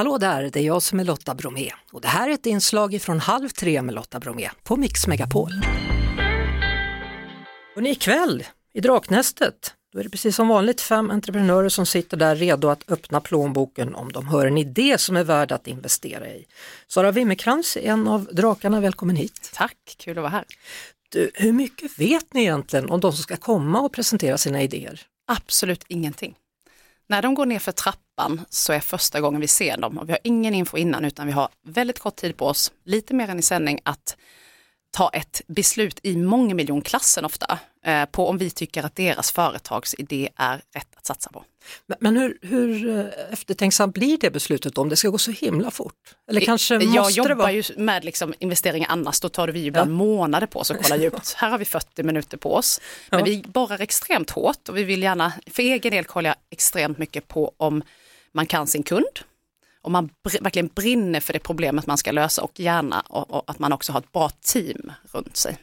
Hallå där, det är jag som är Lotta Bromé och det här är ett inslag från Halv tre med Lotta Bromé på Mix Megapol. Och ikväll i Draknästet, då är det precis som vanligt fem entreprenörer som sitter där redo att öppna plånboken om de hör en idé som är värd att investera i. Sara Wimmerkrans är en av drakarna, välkommen hit. Tack, kul att vara här. Du, hur mycket vet ni egentligen om de som ska komma och presentera sina idéer? Absolut ingenting. När de går ner för trappan så är första gången vi ser dem. Och vi har ingen info innan utan vi har väldigt kort tid på oss, lite mer än i sändning, att ta ett beslut i mångmiljonklassen ofta eh, på om vi tycker att deras företagsidé är rätt att satsa på. Men, men hur, hur eh, eftertänksamt blir det beslutet om det ska gå så himla fort? Eller kanske Jag måste jobbar det vara... ju med liksom investeringar annars, då tar vi ibland månader på oss att kolla djupt. Här har vi 40 minuter på oss. Men Ja. vi borrar extremt hårt och vi vill gärna, för egen del kollar jag extremt mycket på om man kan sin kund, om man br- verkligen brinner för det problemet man ska lösa och gärna och, och att man också har ett bra team runt sig.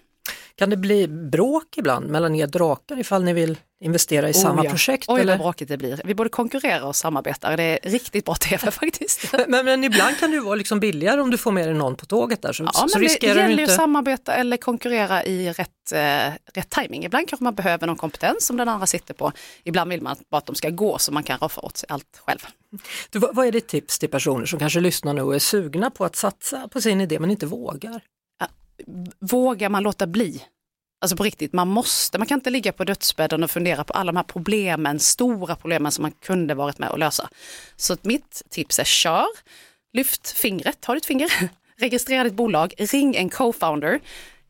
Kan det bli bråk ibland mellan er drakar ifall ni vill investera i samma Oh ja. projekt? Oj eller? vad bråkigt det blir. Vi både konkurrerar och samarbetar. Det är riktigt bra tv faktiskt. Men, men, men ibland kan det vara liksom billigare om du får med dig någon på tåget där så, Ja, så men det riskerar gäller du ju inte... att samarbeta eller konkurrera i rätt, eh, rätt timing. Ibland kanske man behöver någon kompetens som den andra sitter på. Ibland vill man bara att de ska gå så man kan roffa åt sig allt själv. Du, vad är ditt tips till personer som kanske lyssnar nu och är sugna på att satsa på sin idé men inte vågar? Vågar man låta bli? Alltså på riktigt, man måste, man kan inte ligga på dödsbädden och fundera på alla de här problemen, stora problemen som man kunde varit med och lösa. Så att mitt tips är kör, lyft fingret, ta ditt finger, registrera ditt bolag, ring en co-founder,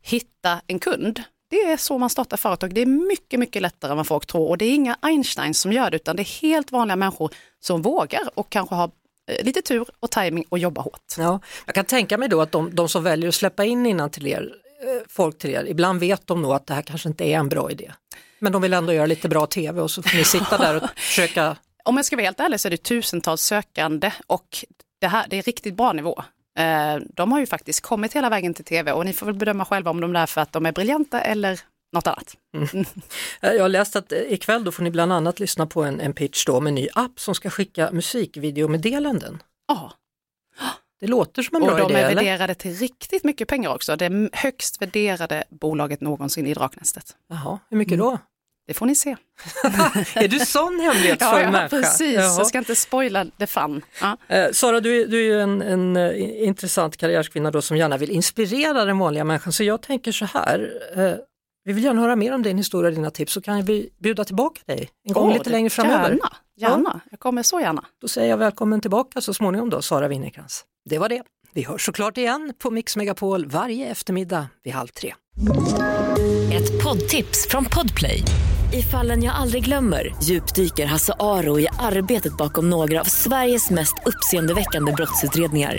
hitta en kund. Det är så man startar företag. Det är mycket, mycket lättare än vad folk tror och det är inga Einstein som gör det utan det är helt vanliga människor som vågar och kanske har lite tur och timing och jobba hårt. Ja, jag kan tänka mig då att de, de som väljer att släppa in innan till er, eh, folk till er, ibland vet de nog att det här kanske inte är en bra idé. Men de vill ändå göra lite bra tv och så får ni sitta där och försöka om jag ska vara helt ärlig så är det tusentals sökande och det här det är riktigt bra nivå. Eh, De har ju faktiskt kommit hela vägen till tv och ni får väl bedöma själva om de är för att de är briljanta eller något annat. Eh, Jag har läst att eh, ikväll då får ni bland annat lyssna på en, en pitch då med en ny app som ska skicka musikvideomeddelanden. Ja, Det låter som en och bra de idé, är eller? värderade till riktigt mycket pengar också. Det är högst värderade bolaget någonsin i Draknästet. Jaha, hur mycket då? Det får ni se. är du sån hemlighetsfull Ja, ja människa? precis. Jaha. Jag ska inte spoila det fan. Ja. Eh, Sara, du, är- du är ju en, en eh, intressant karriärskvinna då som gärna vill inspirera den vanliga människan. Så jag tänker så här, eh, vi vill gärna höra mer om din historia och dina tips så kan vi bjuda tillbaka dig en gång Åh, lite längre framöver. Gärna, gärna. Jag kommer så gärna. Då säger jag välkommen tillbaka så småningom då, Sara Winnercrantz. Det var det. Vi hörs såklart igen på Mix Megapol varje eftermiddag vid halv tre. Ett poddtips från Podplay. I fallen jag aldrig glömmer djupdyker Hasse Aro i arbetet bakom några av Sveriges mest uppseendeväckande brottsutredningar.